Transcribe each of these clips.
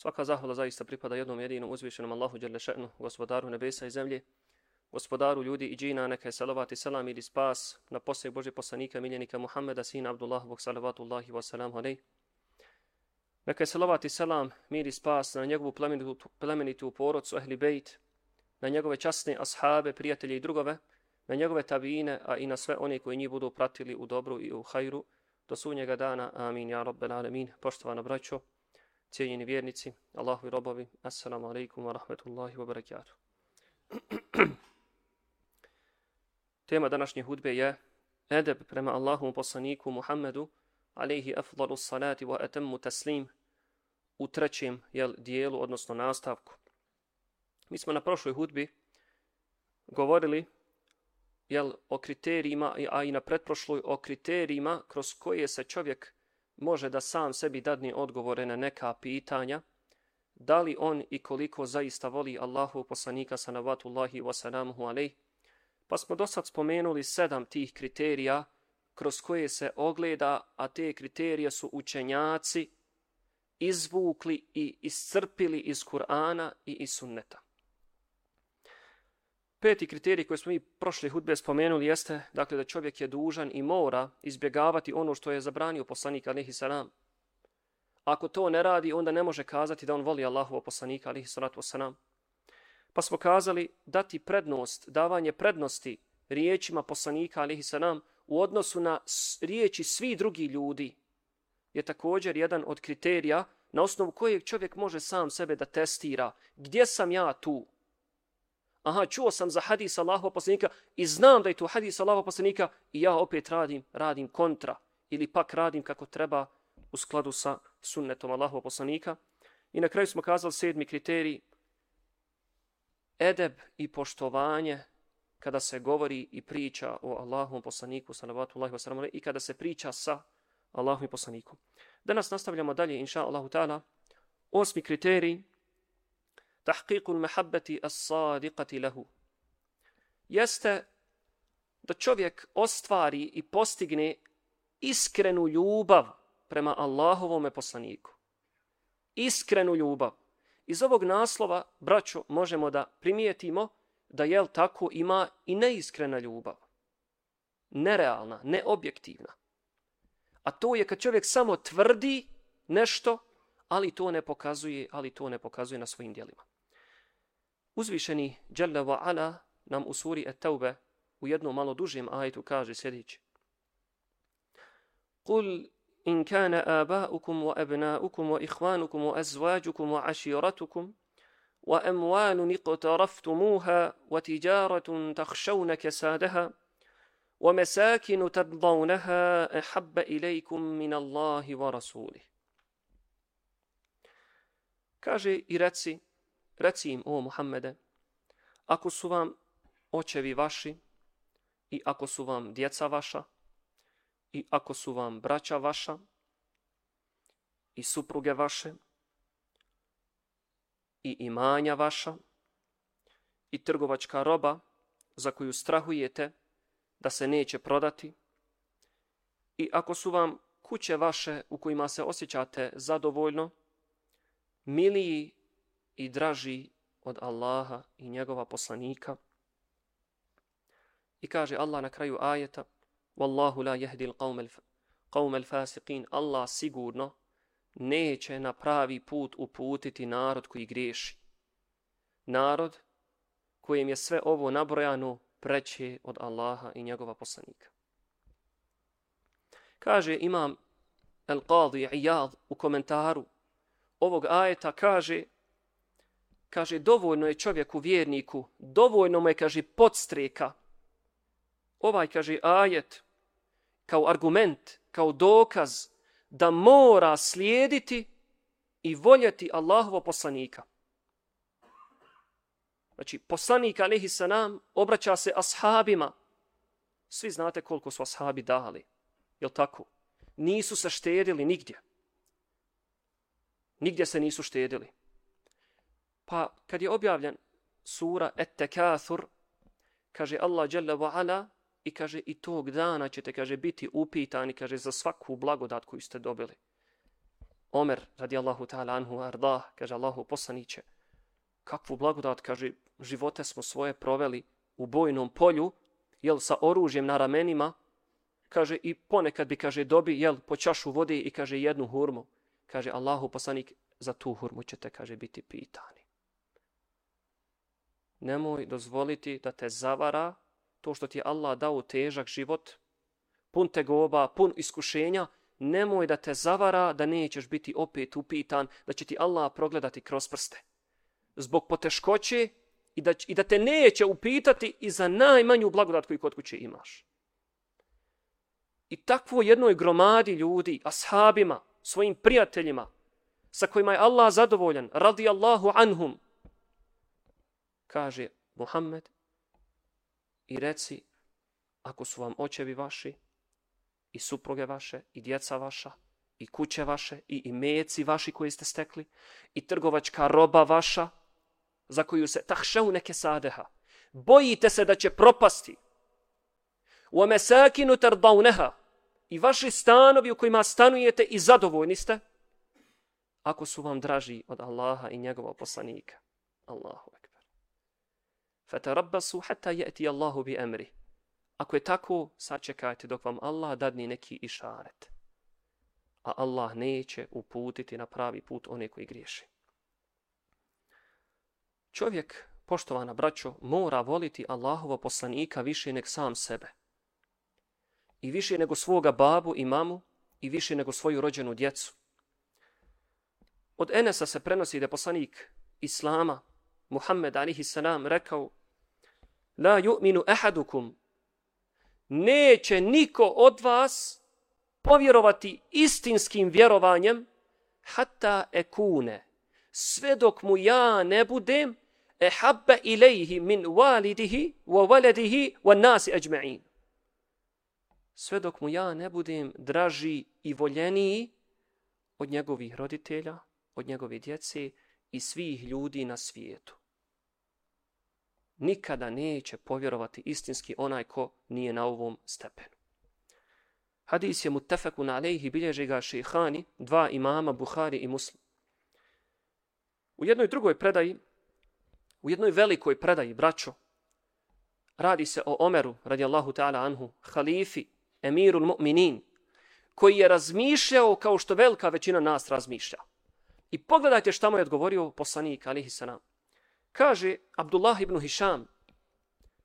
Svaka zahvala zaista pripada jednom jedinom uzvišenom Allahu Đerlešenu, gospodaru nebesa i zemlje, gospodaru ljudi i džina, neka je salavati salam ili spas na posljednog Božje poslanika, miljenika Muhammeda, sina Abdullahovog salavatullahi wa salam alej. Neka je salavati salam, mir i spas na njegovu plemenitu, plemenitu porodcu, ehli bejt, na njegove časne ashabe, prijatelje i drugove, na njegove tabine, a i na sve one koji njih budu pratili u dobru i u hajru, do sunnjega dana. Amin, ja rabbel alemin. Poštovana braćo, cijenjeni vjernici, Allahu i robovi, assalamu alaikum wa rahmetullahi wa barakatuh. Tema današnje hudbe je edeb prema Allahu poslaniku Muhammedu, alaihi afdalu salati wa etemmu taslim, u trećem jel, dijelu, odnosno nastavku. Mi smo na prošloj hudbi govorili jel, o kriterijima, a i na pretprošloj o kriterijima kroz koje se čovjek može da sam sebi dadni odgovore na neka pitanja, da li on i koliko zaista voli Allahu poslanika sanavatullahi wasalamuhu alej. Pa smo do sad spomenuli sedam tih kriterija kroz koje se ogleda, a te kriterije su učenjaci izvukli i iscrpili iz Kur'ana i iz sunneta. Peti kriterij koji smo mi prošle hudbe spomenuli jeste dakle da čovjek je dužan i mora izbjegavati ono što je zabranio poslanik alihi salam. Ako to ne radi, onda ne može kazati da on voli Allahovo poslanika alihi salatu wasalam. Pa smo kazali dati prednost, davanje prednosti riječima poslanika alihi salam u odnosu na riječi svi drugi ljudi je također jedan od kriterija na osnovu kojeg čovjek može sam sebe da testira. Gdje sam ja tu? Aha, čuo sam za hadis Allahova poslanika i znam da je to hadis Allahova poslanika i ja opet radim, radim kontra ili pak radim kako treba u skladu sa sunnetom Allahova poslanika. I na kraju smo kazali sedmi kriterij, edeb i poštovanje kada se govori i priča o Allahovom poslaniku, salavatu Allahi wasalam, i kada se priča sa Allahovim poslanikom. Danas nastavljamo dalje, inša Allahu ta'ala, osmi kriterij, tahqiqul mahabbati as-sadiqati lahu. Jeste da čovjek ostvari i postigne iskrenu ljubav prema Allahovom poslaniku. Iskrenu ljubav. Iz ovog naslova, braćo, možemo da primijetimo da jel tako ima i neiskrena ljubav. Nerealna, neobjektivna. A to je kad čovjek samo tvrdi nešto, ali to ne pokazuje, ali to ne pokazuje na svojim djelima. Uzvišeni Jalla wa Ala nam u suri At-Tawbe u jednom malo dužem ajetu kaže sljedeće. Kul in kana aba'ukum wa abna'ukum wa ikhwanukum wa azwajukum wa ashiratukum wa amwalun iqtaraftumuha wa tijaratun takhshawna kasadaha wa masakin tardawnaha ahabba ilaykum min Allahi wa rasulih. Kaže i reci Reci im, o Muhammede, ako su vam očevi vaši i ako su vam djeca vaša i ako su vam braća vaša i supruge vaše i imanja vaša i trgovačka roba za koju strahujete da se neće prodati i ako su vam kuće vaše u kojima se osjećate zadovoljno, miliji i draži od Allaha i njegova poslanika. I kaže Allah na kraju ajeta Wallahu la jehdi l'qawme l'fasiqin Allah sigurno neće na pravi put uputiti narod koji griješi. Narod kojem je sve ovo nabrojano preće od Allaha i njegova poslanika. Kaže imam El-Qadi Iyad u komentaru ovog ajeta kaže kaže, dovoljno je čovjeku vjerniku, dovoljno mu je, kaže, podstreka. Ovaj, kaže, ajet, kao argument, kao dokaz, da mora slijediti i voljeti Allahovo poslanika. Znači, poslanik, alihi sanam, obraća se ashabima. Svi znate koliko su ashabi dali. Je tako? Nisu se štedili nigdje. Nigdje se nisu štedili. Pa kad je objavljen sura Et-Tekathur, kaže Allah Jalla wa Ala i kaže i tog dana ćete kaže biti upitani kaže za svaku blagodat koju ste dobili. Omer radijallahu ta'ala anhu arda kaže Allahu poslaniće, kakvu blagodat, kaže, živote smo svoje proveli u bojnom polju, jel, sa oružjem na ramenima, kaže, i ponekad bi, kaže, dobi, jel, po čašu vode i, kaže, jednu hurmu. Kaže, Allahu poslanik, za tu hurmu ćete, kaže, biti pitani. Nemoj dozvoliti da te zavara to što ti je Allah dao težak život, pun tegoba, pun iskušenja, nemoj da te zavara da nećeš biti opet upitan, da će ti Allah progledati kroz prste. Zbog poteškoće i da, i da te neće upitati i za najmanju blagodat koju kod kuće imaš. I takvo jednoj gromadi ljudi, ashabima, svojim prijateljima, sa kojima je Allah zadovoljan, radi Allahu anhum, kaže Muhammed, i reci, ako su vam očevi vaši, i supruge vaše, i djeca vaša, i kuće vaše, i imeci vaši koji ste stekli, i trgovačka roba vaša, za koju se tahšau neke sadeha, bojite se da će propasti, u mesakinu tardauneha, i vaši stanovi u kojima stanujete i zadovoljni ste, ako su vam draži od Allaha i njegovog poslanika. Allahu ekber. Fatarabbasu hatta yati Allahu. Ako je tako, sačekajte dok vam Allah dadni neki išaret. A Allah neće uputiti na pravi put one koji griješi. Čovjek, poštovana braćo, mora voliti Allahovo poslanika više nek sam sebe. I više nego svoga babu i mamu i više nego svoju rođenu djecu. Od Enesa se prenosi da poslanik Islama, Muhammed alihi salam, rekao La yu'minu ahadukum. Neće niko od vas povjerovati istinskim vjerovanjem hatta ekune. Sve dok mu ja ne budem ehabba ilaihi min walidihi wa waladihi wa nasi ajma'in. Sve dok mu ja ne budem draži i voljeniji od njegovih roditelja od njegove djece i svih ljudi na svijetu. Nikada neće povjerovati istinski onaj ko nije na ovom stepenu. Hadis je mutafeku na alejhi bilježi ga šehani, dva imama Buhari i Muslim. U jednoj drugoj predaji, u jednoj velikoj predaji, braćo, radi se o Omeru, radijallahu ta'ala anhu, halifi, emirul mu'minin, koji je razmišljao kao što velika većina nas razmišlja. I pogledajte šta mu je odgovorio poslanik, alihi salam. Kaže Abdullah ibn Hišam,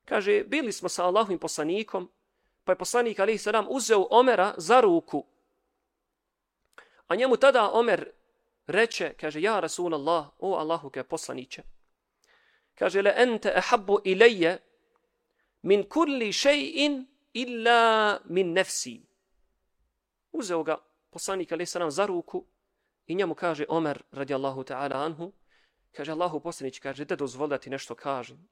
kaže, bili smo sa Allahovim poslanikom, pa je poslanik, alaihi salam, uzeo Omera za ruku. A njemu tada Omer reče, kaže, ja Rasul Allah, o Allahu ke poslaniće, kaže, le ente ehabbu ilaje min kulli še'in illa min nefsi. Uzeo ga poslanik, alaihi salam, za ruku, I njemu kaže Omer radijallahu ta'ala anhu, kaže Allahu poslanić, kaže da dozvoliti nešto kažem.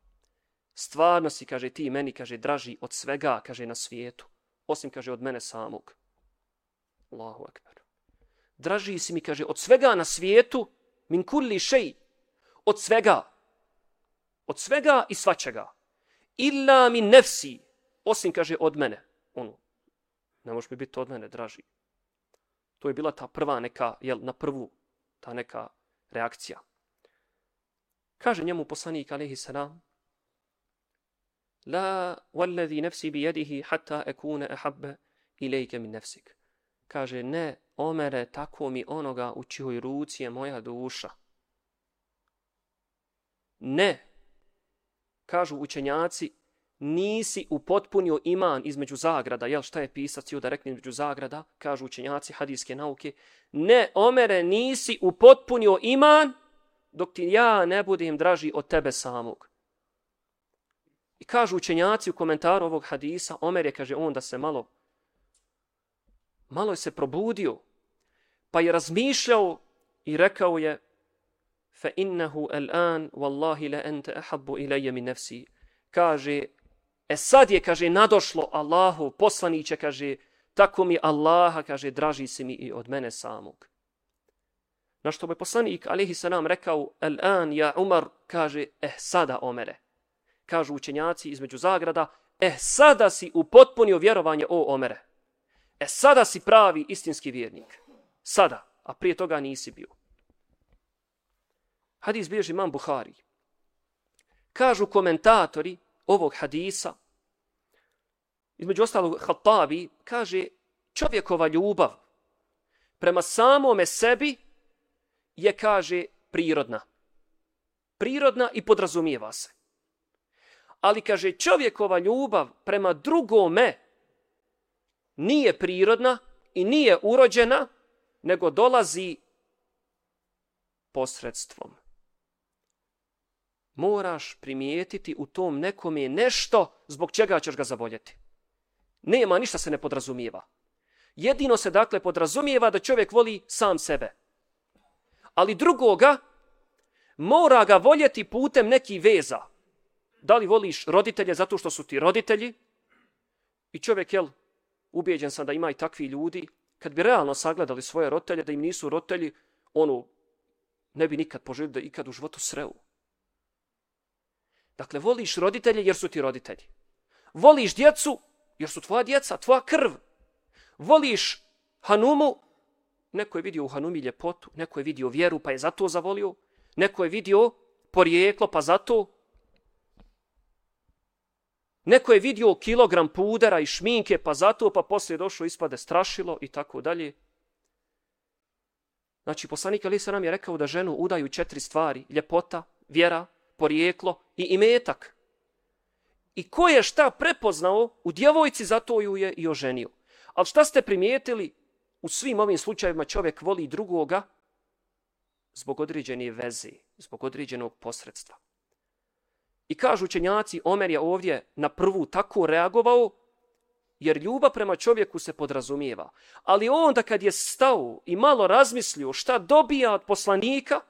Stvarno si, kaže ti meni, kaže draži od svega, kaže na svijetu, osim, kaže od mene samog. Allahu akbar. Draži si mi, kaže, od svega na svijetu, min kulli šej, od svega, od svega i svačega. Illa min nefsi, osim, kaže, od mene. Ono, ne može mi biti od mene, draži. To je bila ta prva neka, jel, na prvu, ta neka reakcija. Kaže njemu poslanik, alaihi salam, La walladhi nafsi bi yadihi hatta akuna ahabba ilayka min nafsik. Kaže ne, Omere, tako mi onoga u čijoj ruci je moja duša. Ne, kažu učenjaci, nisi upotpunio iman između zagrada, jel šta je pisac da rekli između zagrada, kažu učenjaci hadijske nauke, ne, Omere, nisi upotpunio iman dok ti ja ne budem draži od tebe samog. I kažu učenjaci u komentaru ovog hadisa, Omer je, kaže on, da se malo, malo je se probudio, pa je razmišljao i rekao je, fa innahu al-an wallahi la anta ahabbu ilayya min nafsi kaže E sad je, kaže, nadošlo Allahu, poslaniće, kaže, tako mi Allaha, kaže, draži se mi i od mene samog. Na što bi poslanik, alihi salam, rekao, el an, ja Umar, kaže, eh, sada, Omere. Kažu učenjaci između zagrada, eh, sada si upotpunio vjerovanje o Omere. E sada si pravi istinski vjernik. Sada. a prije toga nisi bio. Hadis bježi imam Buhari. Kažu komentatori ovog hadisa, između ostalog Hattabi, kaže čovjekova ljubav prema samome sebi je, kaže, prirodna. Prirodna i podrazumijeva se. Ali, kaže, čovjekova ljubav prema drugome nije prirodna i nije urođena, nego dolazi posredstvom. Moraš primijetiti u tom nekome nešto zbog čega ćeš ga zavoljeti. Nema, ništa se ne podrazumijeva. Jedino se dakle podrazumijeva da čovjek voli sam sebe. Ali drugoga mora ga voljeti putem nekih veza. Da li voliš roditelje zato što su ti roditelji? I čovjek, jel, ubijeđen sam da ima i takvi ljudi, kad bi realno sagledali svoje roditelje, da im nisu roditelji, ono, ne bi nikad poželio da ikad u životu sreu. Dakle, voliš roditelje jer su ti roditelji. Voliš djecu jer su tvoja djeca, tvoja krv. Voliš Hanumu, neko je vidio u Hanumi ljepotu, neko je vidio vjeru pa je zato zavolio, neko je vidio porijeklo pa zato. Neko je vidio kilogram pudera i šminke pa zato pa poslije došlo ispade strašilo i tako dalje. Znači, poslanik Ali nam je rekao da ženu udaju četiri stvari. Ljepota, vjera, porijeklo i imetak. I ko je šta prepoznao u djevojci, zato ju je i oženio. Ali šta ste primijetili? U svim ovim slučajevima čovjek voli drugoga zbog određene veze, zbog određenog posredstva. I kažu učenjaci, Omer je ovdje na prvu tako reagovao, jer ljubav prema čovjeku se podrazumijeva. Ali onda kad je stao i malo razmislio šta dobija od poslanika,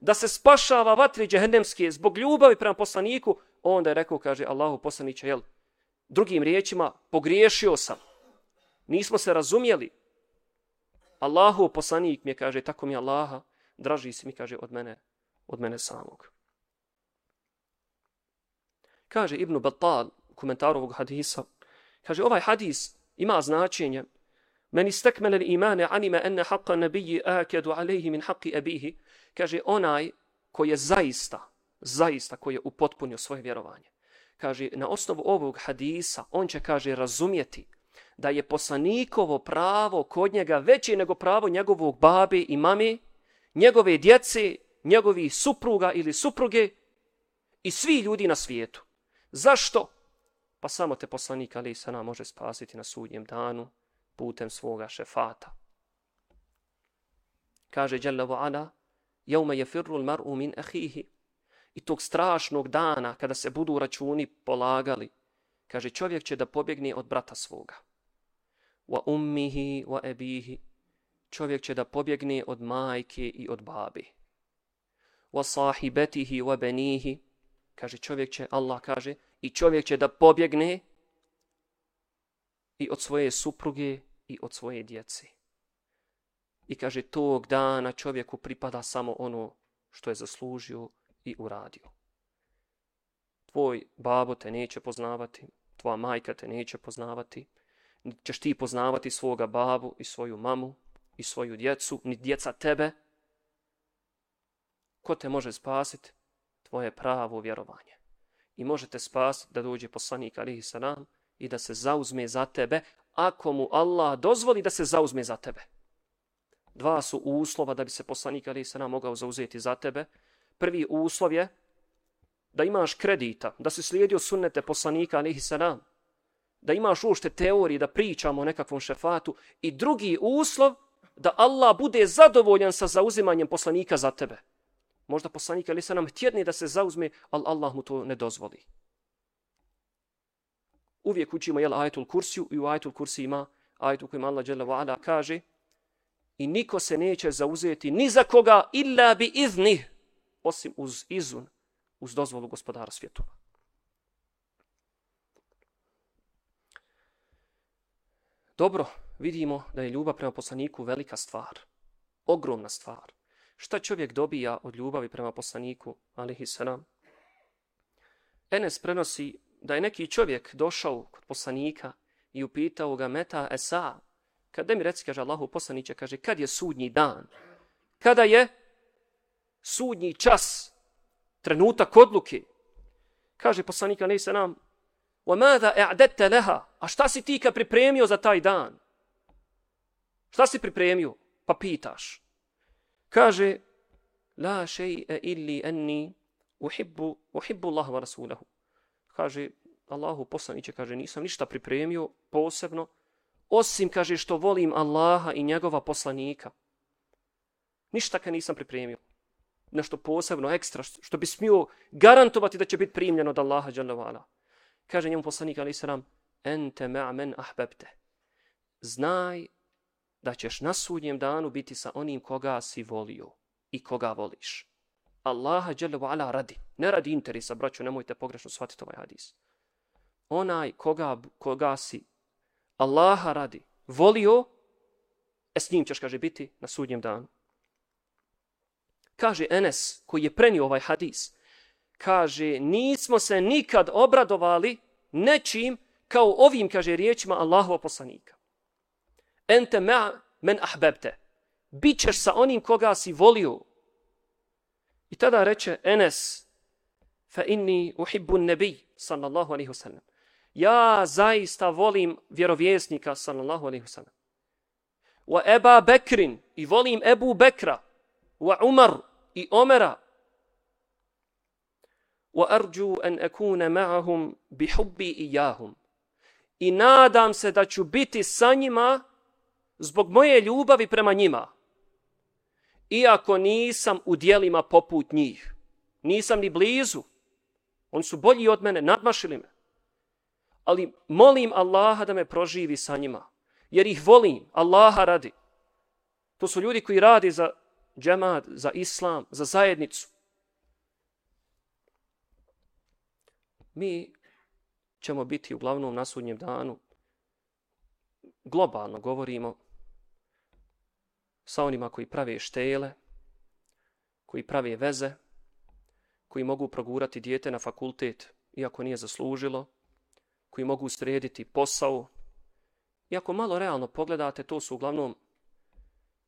da se spašava vatri džehendemske zbog ljubavi prema poslaniku, onda je rekao, kaže Allahu poslaniće, jel, drugim riječima, pogriješio sam. Nismo se razumjeli. Allahu poslanik mi je, kaže, tako mi Allaha, draži si mi, kaže, od mene, od mene samog. Kaže Ibn Battal komentar komentaru ovog hadisa, kaže, ovaj hadis ima značenje, Men istakmel imane anima enne haqqa nabiji akadu alejhi min haqqi abihi. Kaže, onaj koji je zaista, zaista koji je upotpunio svoje vjerovanje. Kaže, na osnovu ovog hadisa, on će, kaže, razumjeti da je poslanikovo pravo kod njega veće nego pravo njegovog babi i mami, njegove djece, njegovih supruga ili supruge i svi ljudi na svijetu. Zašto? Pa samo te poslanik Ali Sana može spasiti na sudnjem danu putem svoga šefata. Kaže Jalla wa Ala, jevme je firru mar'u min ahihi. I tog strašnog dana, kada se budu računi polagali, kaže čovjek će da pobjegne od brata svoga wa ummihi wa abihi čovjek će da pobjegne od majke i od babi. wa sahibatihi wa benihi. kaže čovjek će Allah kaže i čovjek će da pobjegne i od svoje supruge i od svoje djece i kaže tog dana čovjeku pripada samo ono što je zaslužio i uradio tvoj babo te neće poznavati tvoja majka te neće poznavati ćeš ti poznavati svoga babu i svoju mamu i svoju djecu, ni djeca tebe. Ko te može spasiti? Tvoje pravo vjerovanje. I možete spasiti da dođe poslanik alihi salam i da se zauzme za tebe, ako mu Allah dozvoli da se zauzme za tebe. Dva su uslova da bi se poslanik alihi salam mogao zauzeti za tebe. Prvi uslov je da imaš kredita, da se slijedio sunnete poslanika alihi salam, da imaš ušte teorije da pričamo o nekakvom šefatu i drugi uslov da Allah bude zadovoljan sa zauzimanjem poslanika za tebe. Možda poslanik ali se nam htjedni da se zauzme, ali Allah mu to ne dozvoli. Uvijek učimo jel ajetul kursiju i u ajetul kursi ima ajetu kojim Allah dželle ala kaže i niko se neće zauzeti ni za koga illa bi izni osim uz izun, uz dozvolu gospodara svjetova. Dobro, vidimo da je ljubav prema poslaniku velika stvar. Ogromna stvar. Šta čovjek dobija od ljubavi prema poslaniku, alihi salam? Enes prenosi da je neki čovjek došao kod poslanika i upitao ga meta esa, kada mi reci, kaže Allahu poslaniće, kaže, kad je sudnji dan? Kada je sudnji čas? Trenutak odluke? Kaže poslanika, ne se nam, وَمَاذَا اَعْدَدْتَ لَهَا A šta si ti kad pripremio za taj dan? Šta si pripremio? Pa pitaš. Kaže, la še'e illi enni uhibbu, uhibbu Allah wa rasulahu. Kaže, Allahu poslaniće, kaže, nisam ništa pripremio posebno, osim, kaže, što volim Allaha i njegova poslanika. Ništa kad nisam pripremio. Nešto posebno, ekstra, što bi smio garantovati da će biti primljeno od Allaha džannavala. Kaže njemu poslanik, ali sram, ente me'amen ahbebte. Znaj da ćeš na sudnjem danu biti sa onim koga si volio i koga voliš. Allaha dželle ala radi. Ne radi interesa, braćo, nemojte pogrešno shvatiti ovaj hadis. Onaj koga, koga si Allaha radi volio, e s njim ćeš, kaže, biti na sudnjem danu. Kaže Enes, koji je prenio ovaj hadis, kaže, nismo se nikad obradovali nečim kao ovim, kaže, riječima Allahova poslanika. Ente ma men ahbebte. Bićeš sa onim koga si volio. I tada reče Enes, fa inni uhibbu nebi, sallallahu alaihi wasallam. Ja zaista volim vjerovjesnika, sallallahu alaihi wasallam. Wa Eba Bekrin, i volim Ebu Bekra, wa Umar, i Omera, وأرجو أن an معهم بحبي bi hubbi iyahum i nadam se da ću biti sa njima zbog moje ljubavi prema njima. Iako nisam u dijelima poput njih. Nisam ni blizu. Oni su bolji od mene, nadmašili me. Ali molim Allaha da me proživi sa njima. Jer ih volim, Allaha radi. To su ljudi koji radi za džemad, za islam, za zajednicu. Mi ćemo biti uglavnom na sudnjem danu. Globalno govorimo sa onima koji prave štele, koji prave veze, koji mogu progurati dijete na fakultet iako nije zaslužilo, koji mogu srediti posao. Iako malo realno pogledate, to su uglavnom,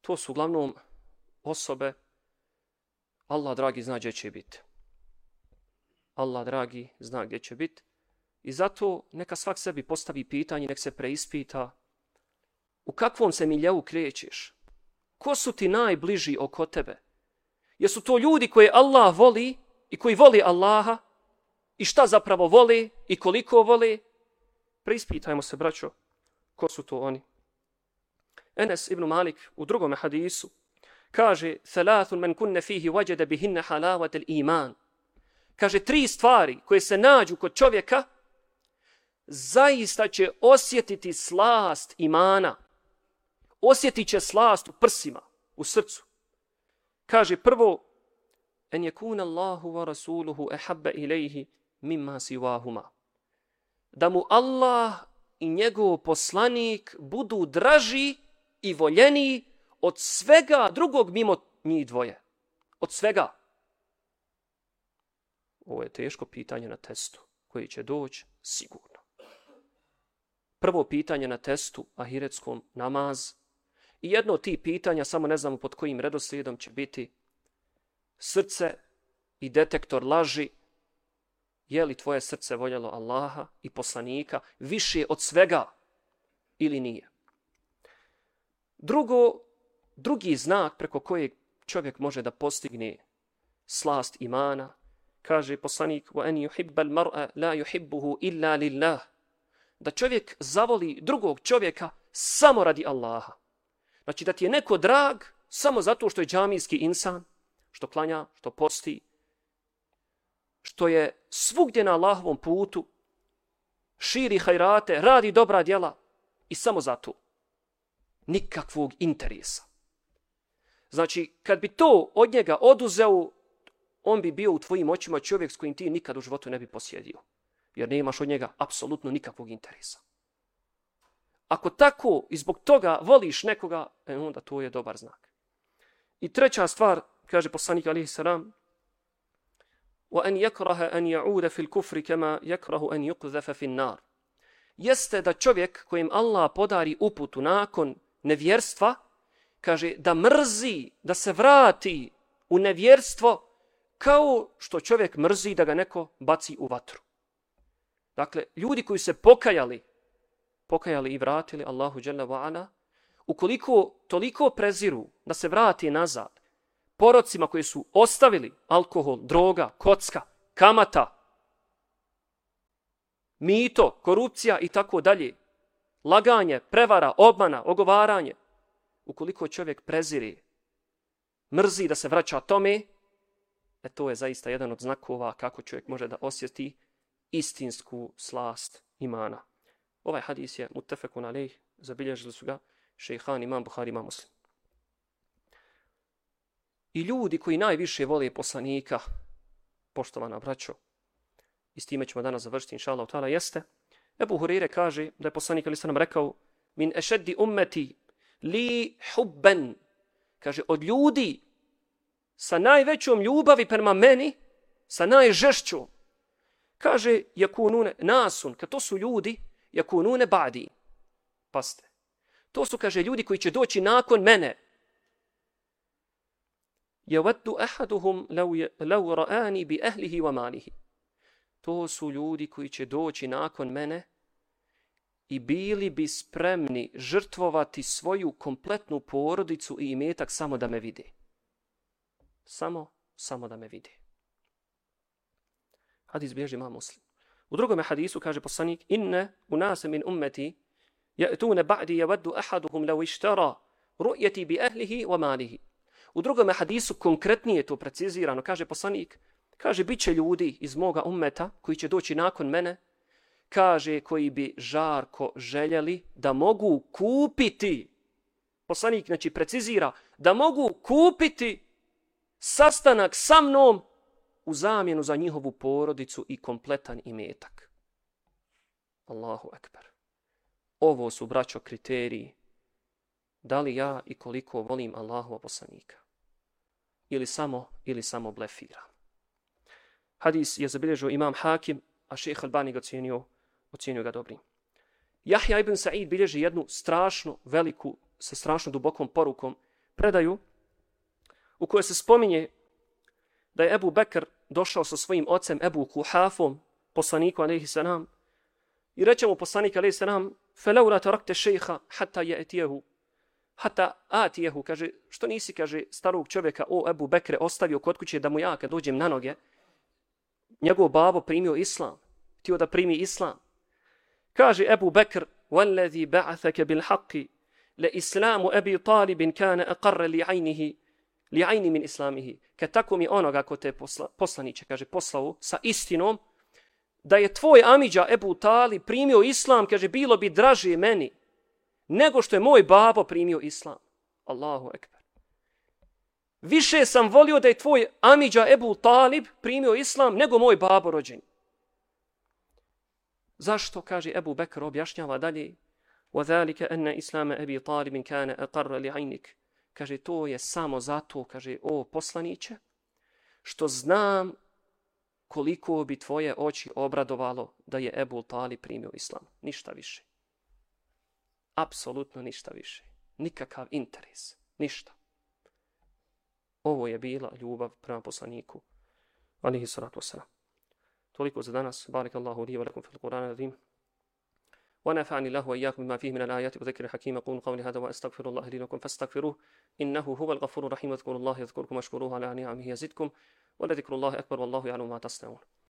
to su uglavnom osobe, Allah dragi zna gdje će biti. Allah dragi zna gdje će biti. I zato neka svak sebi postavi pitanje, nek se preispita u kakvom se miljevu krećeš. Ko su ti najbliži oko tebe? Jesu to ljudi koje Allah voli i koji voli Allaha? I šta zapravo voli i koliko voli? Preispitajmo se, braćo, ko su to oni? Enes ibn Malik u drugom hadisu kaže Thalathun man kunna fihi wajada bihinna halavat iman Kaže tri stvari koje se nađu kod čovjeka zaista će osjetiti slast imana osjetit će slast u prsima, u srcu. Kaže prvo, en je kun Allahu wa rasuluhu ehabbe ilaihi mimma siwahuma. Da mu Allah i njegov poslanik budu draži i voljeniji od svega drugog mimo njih dvoje. Od svega. Ovo je teško pitanje na testu koji će doći sigurno. Prvo pitanje na testu ahiretskom namaz I jedno od tih pitanja, samo ne znamo pod kojim redoslijedom će biti srce i detektor laži, je li tvoje srce voljelo Allaha i poslanika više od svega ili nije. Drugo, drugi znak preko kojeg čovjek može da postigne slast imana, kaže poslanik وَأَنْ يُحِبَّ الْمَرْأَ لَا يُحِبُّهُ إِلَّا لِلَّهِ da čovjek zavoli drugog čovjeka samo radi Allaha. Znači da ti je neko drag samo zato što je džamijski insan, što klanja, što posti, što je svugdje na Allahovom putu, širi hajrate, radi dobra djela i samo zato. Nikakvog interesa. Znači, kad bi to od njega oduzeo, on bi bio u tvojim očima čovjek s kojim ti nikad u životu ne bi posjedio. Jer ne imaš od njega apsolutno nikakvog interesa. Ako tako i zbog toga voliš nekoga, e, onda to je dobar znak. I treća stvar, kaže poslanik alihi salam, وَأَنْ يَكْرَهَ أَنْ يَعُودَ فِي الْكُفْرِ كَمَا يَكْرَهُ أَنْ يُقْذَفَ فِي النَّارِ Jeste da čovjek kojim Allah podari uputu nakon nevjerstva, kaže da mrzi, da se vrati u nevjerstvo kao što čovjek mrzi da ga neko baci u vatru. Dakle, ljudi koji se pokajali, pokajali i vratili Allahu dželle ve ukoliko toliko preziru da se vrati nazad, porocima koji su ostavili alkohol, droga, kocka, kamata, mito, korupcija i tako dalje, laganje, prevara, obmana, ogovaranje, ukoliko čovjek preziri, mrzi da se vraća tome, e to je zaista jedan od znakova kako čovjek može da osjeti istinsku slast imana. Ovaj hadis je mutafekun alejh, zabilježili su ga šejhan imam Buhari imam Muslim. I ljudi koji najviše vole poslanika, poštovana braćo, i s time ćemo danas završiti, inša Allah, tala, jeste, Ebu Hurire kaže da je poslanik ali nam rekao min ešeddi ummeti li hubben, kaže, od ljudi sa najvećom ljubavi prema meni, sa najžešćom, kaže, jakunune, nasun, kad to su ljudi, jakunune badi. Paste. To su, kaže, ljudi koji će doći nakon mene. Jawaddu ahaduhum law ra'ani bi ahlihi wa malihi. To su ljudi koji će doći nakon mene i bili bi spremni žrtvovati svoju kompletnu porodicu i imetak samo da me vide. Samo, samo da me vide. Hadis bježi ima muslim. U drugom hadisu kaže poslanik, inne u nas min ummeti ja'tune ba'di javaddu ahaduhum lau ištara ru'jeti bi ahlihi wa malihi. U drugom hadisu konkretnije to precizirano, kaže poslanik, kaže, bit će ljudi iz moga ummeta koji će doći nakon mene, kaže, koji bi žarko željeli da mogu kupiti, poslanik znači precizira, da mogu kupiti sastanak sa mnom u zamjenu za njihovu porodicu i kompletan imetak. Allahu ekber. Ovo su, braćo, kriteriji da li ja i koliko volim Allahu poslanika. Ili samo, ili samo blefira. Hadis je zabilježio imam Hakim, a šeha Albani ga ocjenio, ocjenio ga dobrim. Jahja ibn Sa'id bilježi jednu strašnu, veliku, sa strašno dubokom porukom predaju u kojoj se spominje da je Ebu Bekr došao sa svojim ocem Ebu Kuhafom, poslaniku alaihi salam, i reče mu poslanik alaihi salam, felaura tarakte šeha hata je etijehu, hata atijehu, kaže, što nisi, kaže, starog čovjeka, o Ebu Bekre, ostavio kod kuće da mu ja kad dođem na noge, njegov babo primio islam, htio da primi islam. Kaže Ebu Bekr, وَالَّذِي بَعَثَكَ بِالْحَقِّ لَإِسْلَامُ أَبِي طَالِبٍ كَانَ أَقَرَّ لِعَيْنِهِ li'ajni min islamihi, kad tako mi onoga ko te posla, poslaniće, kaže, poslao sa istinom, da je tvoj amiđa Ebu Tali primio islam, kaže, bilo bi draže meni, nego što je moj babo primio islam. Allahu ekber. Više sam volio da je tvoj amiđa Ebu Talib primio islam, nego moj babo rođen. Zašto, kaže Ebu Bekr, objašnjava dalje, وَذَلِكَ أَنَّ إِسْلَامَ أَبِي طَالِبٍ كَانَ أَقَرَّ لِعَيْنِكَ kaže to je samo zato, kaže o poslaniće, što znam koliko bi tvoje oči obradovalo da je Ebu Tali primio islam. Ništa više. Apsolutno ništa više. Nikakav interes. Ništa. Ovo je bila ljubav prema poslaniku. Alihi salatu wasalam. Toliko za danas. Barakallahu li wa lakum fil Qur'an ونفعني الله وإياكم بما فيه من الآيات. وذكر الحكيم أقول قولي هذا وأستغفر الله لي لكم فاستغفروه. إنه هو الغفور الرحيم. واذكروا الله يذكركم واشكروه على نعمه يزدكم. ولذكر الله أكبر والله يعلم ما تصنعون.